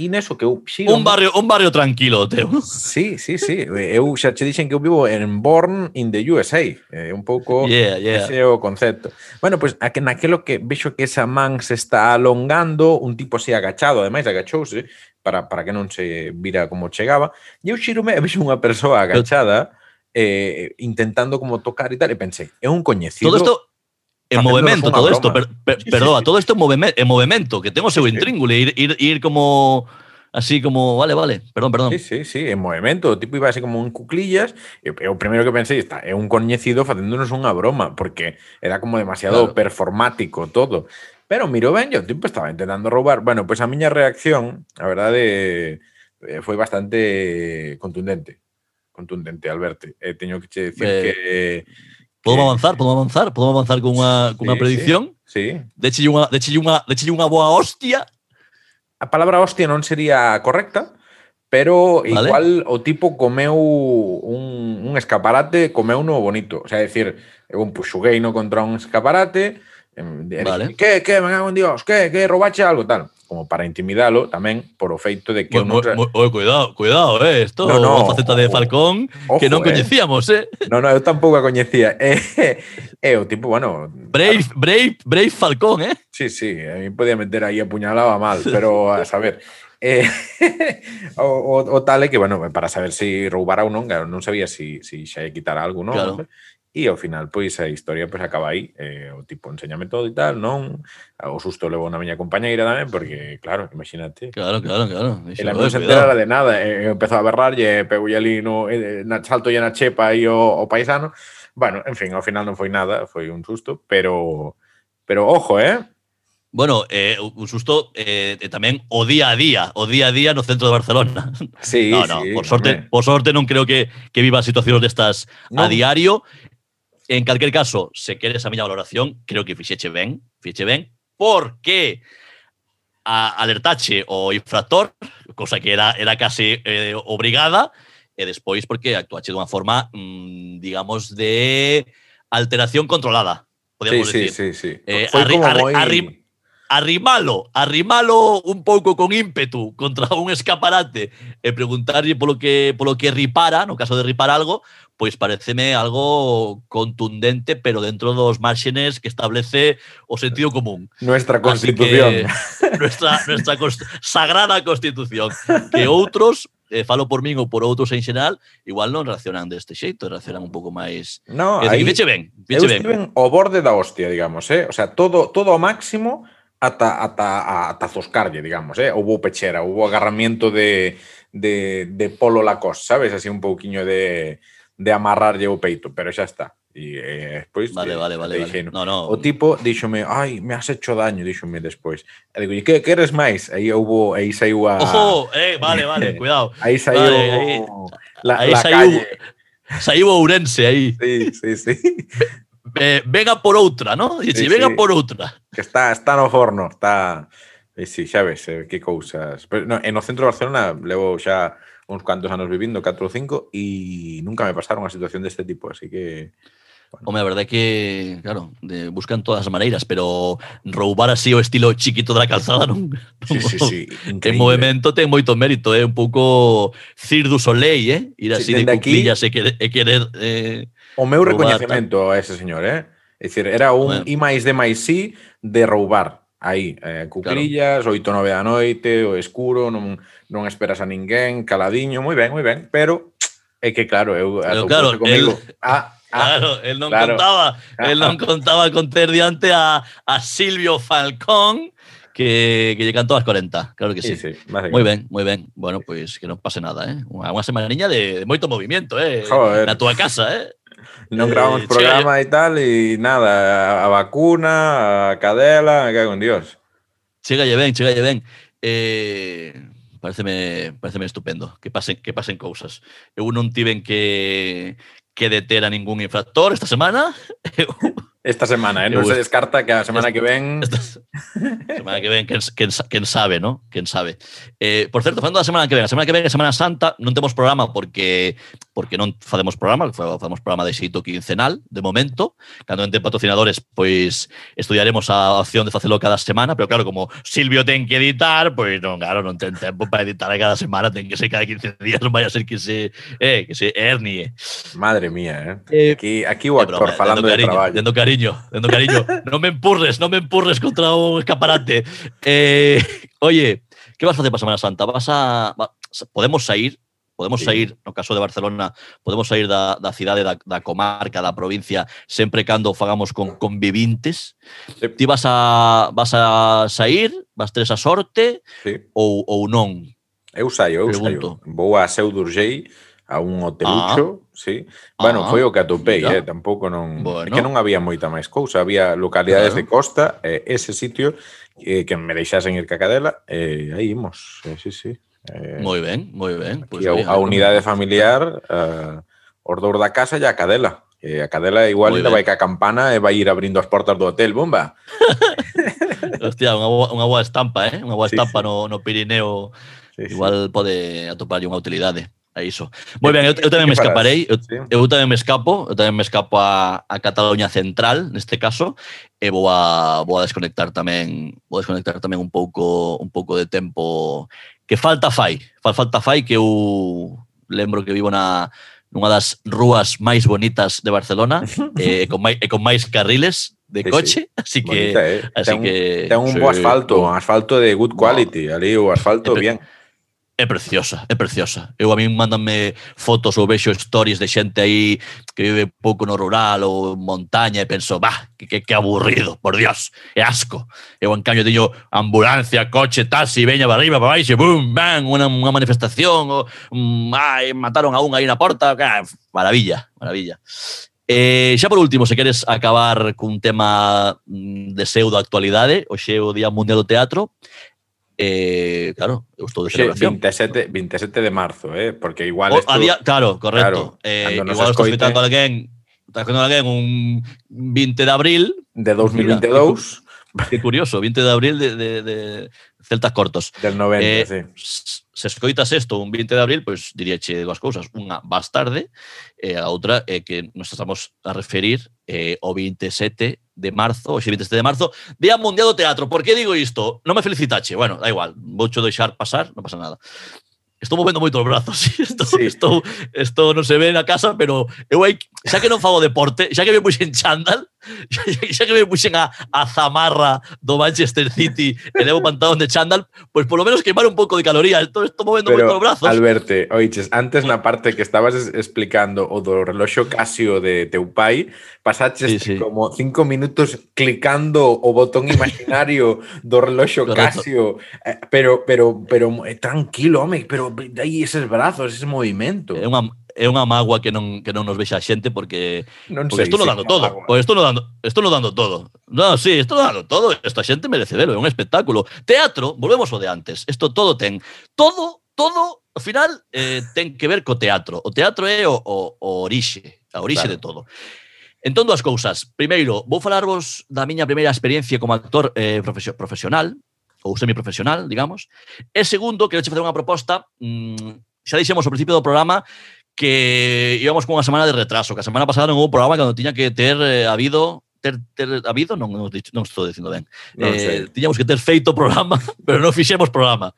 E neso que eu xiro... Un barrio, un barrio tranquilo, teu. Sí, sí, sí. Eu xa che dixen que eu vivo en Born in the USA. É eh, un pouco yeah, yeah. ese é o concepto. Bueno, pois pues, naquelo que vexo que esa man se está alongando, un tipo así agachado, ademais agachouse, para, para que non se vira como chegaba. E eu xirome e vexo unha persoa agachada eh, intentando como tocar e tal, e pensei, é un coñecido... Todo isto en unha todo broma. per, per, Sí, sí, perdoa, sí. todo isto en, movimento, que ten o seu intríngulo, ir, ir, ir como así como, vale, vale, perdón, perdón. Sí, sí, sí, en movimento. O tipo iba así como en cuclillas. E o primeiro que pensei está, é un coñecido facéndonos unha broma, porque era como demasiado Claro. performático todo. Pero miro ben, e o tipo estaba intentando roubar. Bueno, pues a miña reacción, a verdade, eh, foi bastante contundente. Contundente, Alberto. E teño que che decir Eh, que... Podemos avanzar, podemos avanzar, podemos avanzar con unha con unha sí, predicción. Sí, sí. Deche unha, deche unha, deche unha boa hostia. A palabra hostia non sería correcta, pero vale. igual o tipo comeu un, un escaparate, comeu no bonito. O sea, decir, eu un puxugueino contra un escaparate, De vale. Que, que, me cago en Dios, que, que, robache algo, tal. Como para intimidalo tamén por o feito de que... Moi, moi, moi, cuidado, cuidado, eh, esto no, no, unha faceta ojo, de Falcón ojo, que non eh. coñecíamos, eh. No, no, eu tampouco a coñecía. Eh, eh, o tipo, bueno... Brave, claro. brave, brave Falcón, eh. Sí, sí, a mí podía meter aí apuñalaba mal, pero a saber... Eh, o, o, o tal é que, bueno, para saber se si roubara ou non, claro, non sabía se si, si xa quitar algo, non? Claro. E ao final, pois, a historia pois, acaba aí. Eh, o tipo, enséñame todo e tal, non? O susto levou na miña compañeira tamén, porque, claro, imagínate. Claro, claro, claro. E la non se enterara de nada. Eh, empezou a berrar, e pegou ali no, eh, na salto e na chepa aí o, o paisano. Bueno, en fin, ao final non foi nada, foi un susto, pero... Pero ojo, eh? Bueno, eh, un susto eh, tamén o día a día, o día a día no centro de Barcelona. Sí, no, no, sí, por sorte, por sorte non creo que, que viva situacións destas no. a diario En calquer caso, se queres a miña valoración, creo que fixeche ben, fixeche ben, porque a, alertache o infractor, cosa que era, era case eh, obrigada, e despois porque actuache dunha forma, mm, digamos, de alteración controlada, podemos sí, decir. Sí, sí, sí. Eh, arri, arri, arri, arrimalo, arrimalo un pouco con ímpetu contra un escaparate e preguntarlle polo que polo que ripara, no caso de ripar algo, pois pareceme algo contundente, pero dentro dos márxenes que establece o sentido común. Nuestra Constitución. Que, nuestra nuestra const sagrada Constitución, que outros eh, falo por min ou por outros en xeral, igual non reaccionan deste xeito, reaccionan un pouco máis... No, eh, aí, fiche ben, fiche ben. ben o borde da hostia, digamos, eh? O sea, todo, todo ao máximo, ata, ata, ata zoscarlle, digamos, eh? houve pechera, houve agarramiento de, de, de polo lacoste, sabes? Así un pouquiño de, de amarrarlle o peito, pero xa está. E eh, despois vale, eh, vale, vale, vale. No, no. o tipo díxome, "Ai, me has hecho daño", díxome despois. E digo, "E que queres máis?" Aí houbo, aí saiu a Ojo, eh, vale, vale, cuidado. aí saiu vale, aí, la, aí la saiu, calle. Saiu Ourense aí. Sí, sí, sí. venga por outra, ¿no? Dice, sí, venga sí. por outra. Que está, está no forno, está... Eh, e si, xa ves, eh, que cousas. Pero, no, en o centro de Barcelona levo xa uns cuantos anos vivindo, 4 ou 5, e nunca me pasaron unha situación deste tipo, así que... Bueno. Home, a verdade é que, claro, de, buscan todas as maneiras, pero roubar así o estilo chiquito da calzada non... Sí, sí, sí. Increíble. En movimento ten moito mérito, é eh? un pouco Cirque du Soleil, eh? Ir así sí, de cuclillas aquí... e querer... E querer eh O meu recoñecemento a ese señor, eh? É dicir, era un bueno. I máis D máis I de roubar aí, eh, cuclillas, claro. oito, nove da noite, o escuro, non, non esperas a ninguén, caladiño, moi ben, moi ben, pero é que claro, eu pero, claro, comigo, el, ah, ah, claro, él non claro. contaba, él el non contaba con ter diante a, a Silvio Falcón, que, que llegan todas 40, claro que sí. sí. sí moi ben, moi ben. Bueno, pois pues, que non pase nada, eh? Unha, unha semaniña de, de moito movimento, eh? Joder. Na túa casa, eh? non grabamos eh, programa chega... e tal e nada, a vacuna, a cadela, me cago en Dios. Chegalle ben, chegalle ben. Eh, pareceme, pareceme estupendo que pasen que pasen cousas. Eu non tiven que que deter a ningún infractor esta semana. Eu Esta semana, eh? Non se descarta que a semana que ven... semana que ven, sa- quen sabe, ¿no? Quen sabe. Eh, por certo, falando da semana que ven, a semana que ven é Semana Santa, non temos programa porque porque non facemos programa, facemos programa de xeito quincenal, de momento. Cando enten patrocinadores, pois estudiaremos a opción de facelo cada semana, pero claro, como Silvio ten que editar, pois non, claro, non ten tempo para editar cada semana, ten que ser cada 15 días, non vai a ser que se, eh, que se hernie. Madre mía, Eh, eh? Aquí, aquí o É actor dendo de. Dendo cariño, dando cariño. No me empurres, no me empurres contra un escaparate. Eh, oye, ¿qué vas a hacer para Semana Santa? ¿Vas a, va, podemos sair podemos sí. sair, no caso de Barcelona, podemos sair da, da cidade, da, da comarca, da provincia, sempre cando fagamos con convivintes. Sí. Ti vas a, vas a sair, vas ter esa sorte sí. ou, ou non? Eu saio, eu Pregunto. saio. Vou a Seu d'Urgell a un ah. hotelucho, ah, sí. Bueno, ah, foi o que atopei, eh, tampouco non, bueno. é que non había moita máis cousa, había localidades claro. de costa, eh, ese sitio eh, que me deixasen ir cacadela, eh, aí imos, eh, sí, sí. Eh, moi ben, moi ben. Pues, pois a, a eh, unidade eh, familiar, eh, eh os dous da casa e a cadela. Eh, a cadela igual ainda vai ca campana e vai ir abrindo as portas do hotel, bomba. Hostia, unha boa, unha boa estampa, eh? Unha boa estampa sí, sí. no, no Pirineo. Sí, igual sí. pode atopar unha utilidade. É iso. Moi ben, eu, eu tamén me escaparei, eu, eu tamén me escapo, eu tamén me escapo a, a Cataluña Central, neste caso, e vou a, vou a desconectar tamén, vou a desconectar tamén un pouco un pouco de tempo que falta fai, fal, falta fai que eu lembro que vivo na nunha das rúas máis bonitas de Barcelona, e, con máis, e con máis carriles de sí, coche, sí. así que Bonita, eh? así ten, que ten un sí, bo asfalto, un asfalto de good quality, no. ali o asfalto bien é preciosa, é preciosa. Eu a min mandanme fotos ou vexo stories de xente aí que vive pouco no rural ou montaña e penso, bah, que, que, que aburrido, por dios, é asco. Eu en cambio teño ambulancia, coche, taxi, veña para arriba, para baixo, bum, bang, unha, unha manifestación, ou, um, mm, ai, mataron a un aí na porta, ah, maravilla, maravilla. Eh, xa por último, se queres acabar cun tema mm, de seu da actualidade, hoxe é o Día Mundial do Teatro, Eh, claro, eu estou de celebración. 27, 27 de marzo, eh? porque igual... O, esto, a día, claro, correcto. Claro, eh, igual estou escoite... con alguén Estás con alguén un 20 de abril... De 2022. Mira, que curioso, 20 de abril de, de, de Celtas Cortos. Del 90, eh, sí. Se escoitas isto un 20 de abril, pois diría diríache dúas cousas. Unha, vas tarde, e eh, a outra é eh, que nos estamos a referir eh, o 27 de marzo, o 27 de marzo, Día Mundial do Teatro. Por que digo isto? Non me felicitache. Bueno, da igual, voucho deixar pasar, non pasa nada. Estou movendo moito os brazos. Estou, sí. estou, estou non se ve na casa, pero eu aí, xa que non fago deporte, xa que me puxen pois chándal, xa que me puxen a, a zamarra do Manchester City e levo pantalón de chándal, pois pues por lo menos quemar un pouco de calorías. Todo estou movendo moito os brazos. Alberto, oiches, antes na parte que estabas explicando o do reloxo Casio de teu pai, pasaches sí, sí. como cinco minutos clicando o botón imaginario do reloxo Correcto. Casio. Eh, pero, pero, pero, eh, tranquilo, home, pero aí eses brazos, ese movimento. É eh, unha, é unha mágoa que non que non nos vexa a xente porque non porque sei, estou dando todo, mágoa. pois estou dando estou dando todo. No, sí, estou dando todo, esta xente merece velo, é un espectáculo. Teatro, volvemos ao de antes. Isto todo ten, todo, todo ao final eh, ten que ver co teatro. O teatro é o, o, o orixe, a orixe claro. de todo. Entón, dúas cousas. Primeiro, vou falarvos da miña primeira experiencia como actor eh, profesional, ou semiprofesional, digamos. E segundo, quero che facer unha proposta, mmm, xa dixemos ao principio do programa, que íbamos con unha semana de retraso, que a semana pasada non houve programa que non tiña que ter eh, habido ter, ter habido, non, non, non estou dicindo ben. Non eh, sei. tiñamos que ter feito programa, pero non fixemos programa.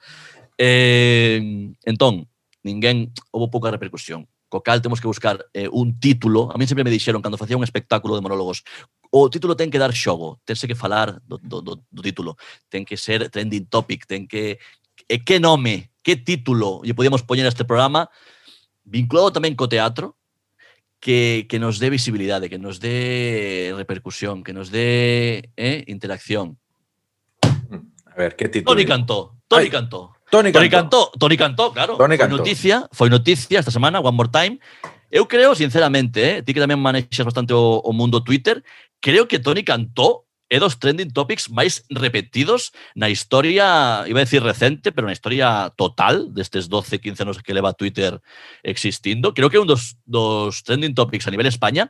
Eh, entón, ninguén houve pouca repercusión. Co cal temos que buscar eh, un título. A mí sempre me dixeron cando facía un espectáculo de monólogos, o título ten que dar xogo, tense que falar do, do, do, do título, ten que ser trending topic, ten que e que nome, que título lle podíamos poñer a este programa vinculado tamén co teatro, que, que nos dé visibilidade, que nos dé repercusión, que nos dé eh, interacción. A ver, que título? Tony Cantó, Tony Cantó. Tony Cantó. Tony Cantó, Toni Cantó, claro. Tony Cantó. Foi noticia, foi noticia esta semana, One More Time. Eu creo, sinceramente, eh, ti que tamén manexas bastante o, o mundo Twitter, creo que Tony Cantó é dos trending topics máis repetidos na historia, iba a decir recente, pero na historia total destes 12, 15 anos que leva Twitter existindo. Creo que é un dos, dos trending topics a nivel España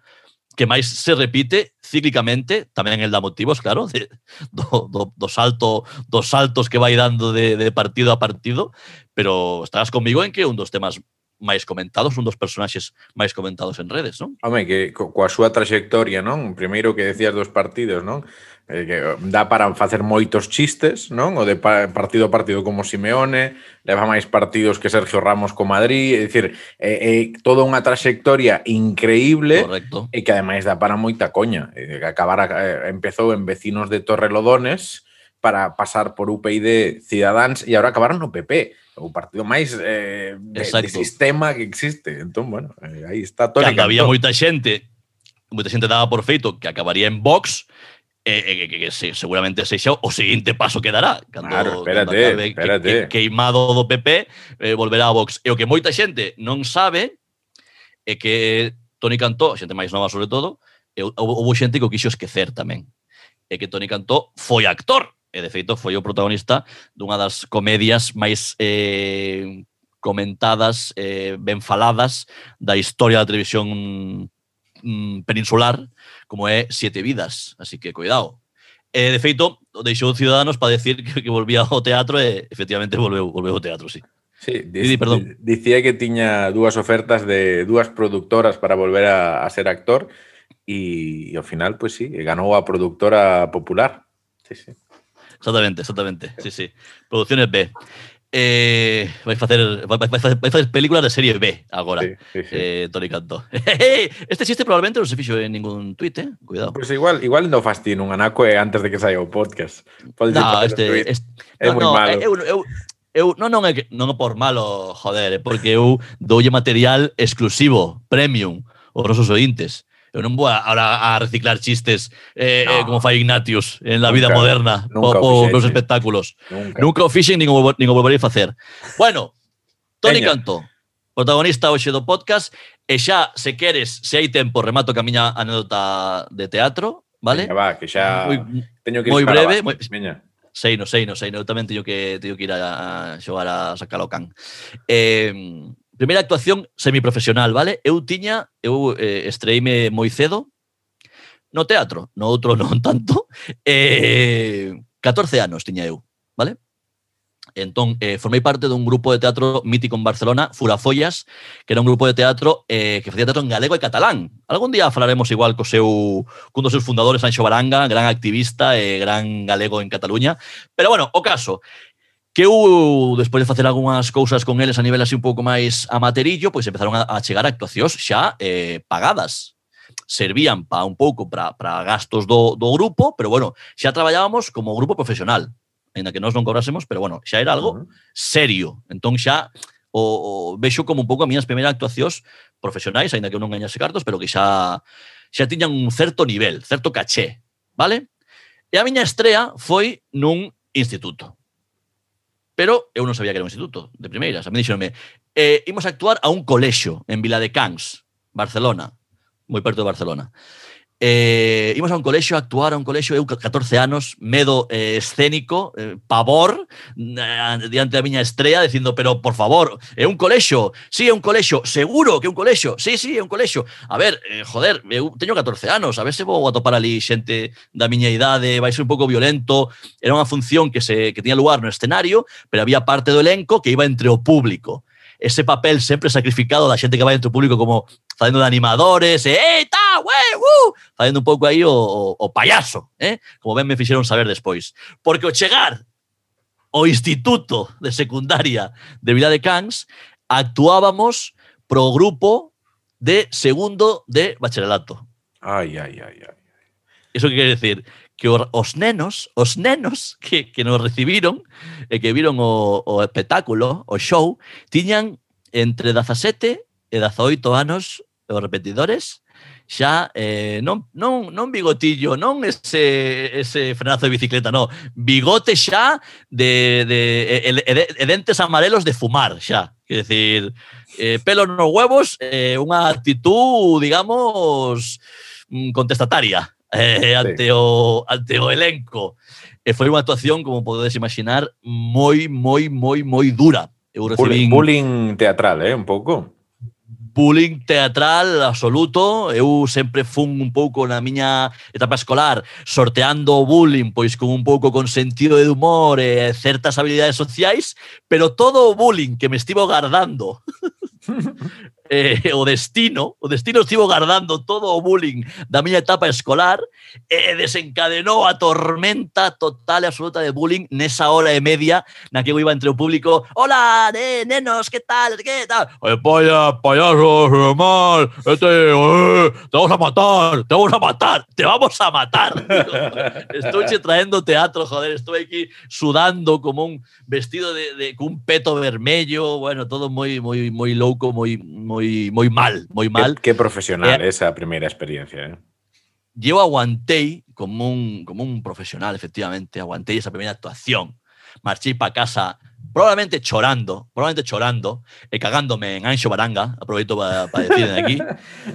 que máis se repite cíclicamente, tamén el da motivos, claro, de, do, do, do salto, dos saltos que vai dando de, de partido a partido, pero estarás comigo en que un dos temas máis comentados, un dos personaxes máis comentados en redes, non? Home, que co, coa súa trayectoria, non? Primeiro que decías dos partidos, non? Eh, eh, dá para facer moitos chistes, non? O de partido a partido como Simeone, leva máis partidos que Sergio Ramos co Madrid, é dicir, é, é toda unha trayectoria increíble Correcto. e que ademais dá para moita coña. E que acabara, eh, empezou en Vecinos de Torrelodones para pasar por UPyD Ciudadans e agora acabaron no PP o partido máis eh, de, Exacto. de sistema que existe. Entón, bueno, eh, aí está tónica. Cando había moita xente, moita xente daba por feito que acabaría en Vox, Eh, eh, e que, que, se, seguramente sexa o seguinte paso que dará cando, claro, espérate, cando espérate. Que, que, queimado do PP eh, volverá a Vox e o que moita xente non sabe é que Toni Cantó xente máis nova sobre todo e, houve xente que o quixo esquecer tamén é que Toni Cantó foi actor e de feito foi o protagonista dunha das comedias máis eh, comentadas, eh, ben faladas da historia da televisión mm, peninsular, como é Siete Vidas. Así que, cuidado. E, de feito, deixou Ciudadanos para decir que, que volvía ao teatro e, efectivamente, volveu, volveu ao teatro, sí. Sí, perdón. Dicía que tiña dúas ofertas de dúas productoras para volver a, a ser actor e, e ao final, pues sí, ganou a productora popular. Sí, sí. Exactamente, exactamente. Sí, sí. Producciones B. Eh, vais, facer, vai, vai, facer, vai facer películas de serie B agora, sí, sí, sí. eh, Tony Cantó. Eh, este chiste probablemente non se fixo en ningún tuit, eh? cuidado. Pois pues igual, igual no fastín un anaco eh, antes de que saia o podcast. Pode no, este, este, é moi no, eh, malo. Eu, eu, eu, non, non, é que, non é por malo, joder, é porque eu doulle material exclusivo, premium, os nosos ointes. Eu non vou ahora a reciclar chistes eh, eh no. eh, como fai Ignatius en la nunca, vida moderna nunca o, o nos espectáculos. Nunca, nunca o fixen nin o, nin o volverei facer. Bueno, Toni Peña. Cantó, protagonista hoxe do podcast, e xa, se queres, se hai tempo, remato que a miña anécdota de teatro, vale? Veña, va, que xa moi, teño que ir moi breve, moi, Veña. Sei, no, sei, no, sei, no, eu tamén teño que, teño que ir a, a xogar a sacar o can. Eh, primeira actuación semiprofesional, vale? Eu tiña, eu eh, estreíme moi cedo no teatro, no outro non tanto, eh, 14 anos tiña eu, vale? Entón, eh, formei parte dun grupo de teatro mítico en Barcelona, Furafollas, que era un grupo de teatro eh, que facía teatro en galego e catalán. Algún día falaremos igual co seu, cun dos seus fundadores, Anxo Baranga, gran activista e gran galego en Cataluña. Pero bueno, o caso, que eu, despois de facer algunhas cousas con eles a nivel así un pouco máis amaterillo, pois empezaron a, a chegar actuacións xa eh, pagadas. Servían pa un pouco para gastos do, do grupo, pero bueno, xa traballábamos como grupo profesional, ainda que nós non cobrásemos, pero bueno, xa era algo serio. Entón xa o, o vexo como un pouco a minhas primeiras actuacións profesionais, ainda que eu non gañase cartos, pero que xa xa tiñan un certo nivel, certo caché, vale? E a miña estrea foi nun instituto Pero eu non sabía que era un instituto, de primeiras. A mí dixeronme, eh, imos a actuar a un colexio en Vila de Cans, Barcelona, moi perto de Barcelona. Eh, imos a un colexio a actuar a un colexio, eu 14 anos, medo eh, escénico, eh, pavor eh, diante da miña estrela dicindo, pero por favor, é un colexio, sí, é un colexio, seguro que é un colexio, sí, sí, é un colexio. A ver, eh, joder, eu teño 14 anos, a ver se vou a topar ali xente da miña idade, vai ser un pouco violento. Era unha función que se que tiña lugar no escenario, pero había parte do elenco que iba entre o público ese papel sempre sacrificado da xente que vai entre o público como facendo de animadores, e eh, ta, ué, uh, facendo un pouco aí o, o, o payaso, eh? como ben me fixeron saber despois. Porque o chegar o Instituto de Secundaria de Vila de Cans, actuábamos pro grupo de segundo de bacharelato. Ai, ai, ai, ai. Iso que quere decir que os nenos, os nenos que, que nos recibiron e eh, que viron o, o espectáculo, o show, tiñan entre 17 e 18 anos os repetidores xa eh, non, non, non bigotillo, non ese, ese frenazo de bicicleta, no, Bigote xa de, de, de, de dentes amarelos de fumar xa. Quer decir, eh, pelo nos huevos, eh, unha actitud, digamos, mm, contestataria eh, ante, sí. o, ante o elenco. Eh, e foi unha actuación, como podedes imaginar, moi, moi, moi, moi dura. Eu recibín... Bullying teatral, eh, un pouco bullying teatral absoluto. Eu sempre fun un pouco na miña etapa escolar sorteando o bullying, pois con un pouco con sentido de humor e certas habilidades sociais, pero todo o bullying que me estivo guardando eh, o destino, o destino estivo guardando todo o bullying da miña etapa escolar e desencadenou a tormenta total e absoluta de bullying nesa hora e media na que iba entre o público Hola, eh, nenos, que tal, que tal Oye, polla, payaso, normal este, eh, te vamos a matar, te vamos a matar, te vamos a matar Estoy traendo teatro, joder, estoy aquí sudando como un vestido de, de un peto vermello, bueno, todo moi moi moi louco, moi moi moi mal, moi mal. Que, que profesional Eh, esa primeira experiencia, eh. Yo aguantei como un como un profesional, efectivamente, aguantei esa primeira actuación. Marchei para casa probablemente chorando, probablemente chorando e cagándome en Anxo Baranga, aproveito para pa decir de aquí.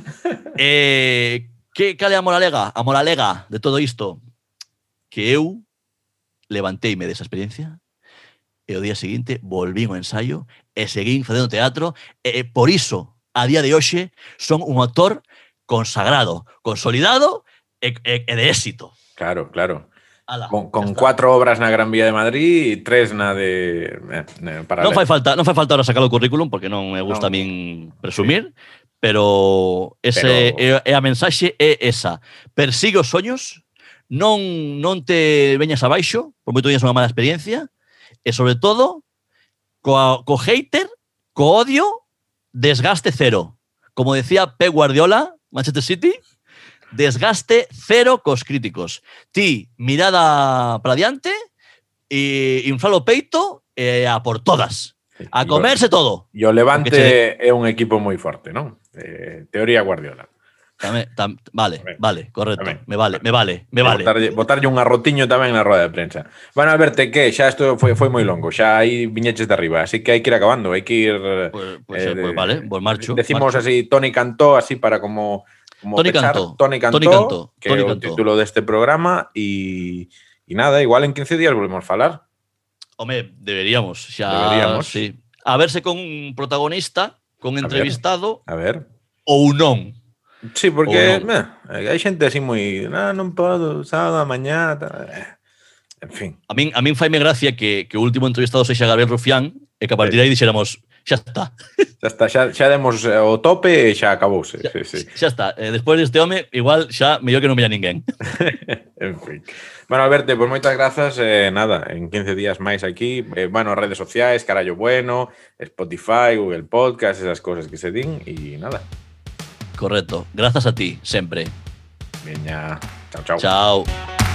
eh, que cal é a moralega? A moralega de todo isto que eu levanteime desa experiencia e o día seguinte volvín ao ensaio e seguín facendo teatro e, e por iso, a día de hoxe son un actor consagrado, consolidado e, e, e de éxito. Claro, claro. Ala, con, con cuatro obras na Gran Vía de Madrid e tres na de eh, para Non fai falta, non fai falta ahora sacar o currículum porque non me gusta non. a min presumir, sí. pero ese pero... É, é a mensaxe é esa. Persigue os soños, non non te veñas abaixo, por moito teñas unha mala experiencia, e sobre todo co, co hater, co odio desgaste cero. Como decía Pep Guardiola, Manchester City, desgaste cero cos críticos. Ti, mirada para diante, e inflalo peito eh, a por todas. A comerse todo. E o Levante é un equipo moi forte, non? Eh, teoría Guardiola. Tam, vale, vale, correcto. Me vale, me vale, me vale. Botarlle, botarlle un arrotiño tamén na roda de prensa. Bueno, Alberto, que xa isto foi, foi moi longo, xa aí viñeches de arriba, así que hai que ir acabando, hai que ir... Pues, pues, eh, pues vale, pues marcho. Decimos marcho. así, Tony Cantó, así para como... como Tony pechar. Cantó, Tony Cantó, Tony Cantó, que Tony é o título deste programa e, e nada, igual en 15 días volvemos a falar. Home, deberíamos, xa, Deberíamos. sí. A verse con un protagonista, con ver. entrevistado A ver. ou non. Sí, porque no. meh, hai xente así moi, ah, non podo, sábado, mañá, en fin. A min, a min faime gracia que, que o último entrevistado sexa Gabriel Rufián e que a partir de aí dixéramos, xa está. Xa está, xa, xa demos eh, o tope e xa acabouse. Xa, sí, sí. xa está, eh, despois deste home, igual xa mellor que non veña ninguén. en fin. Bueno, Alberto, pois pues moitas grazas, eh, nada, en 15 días máis aquí, eh, bueno, redes sociais, Carallo Bueno, Spotify, Google Podcast, esas cosas que se din, e nada, Correcto. Grazas a ti, sempre. Veña. Chao, chao. Chao.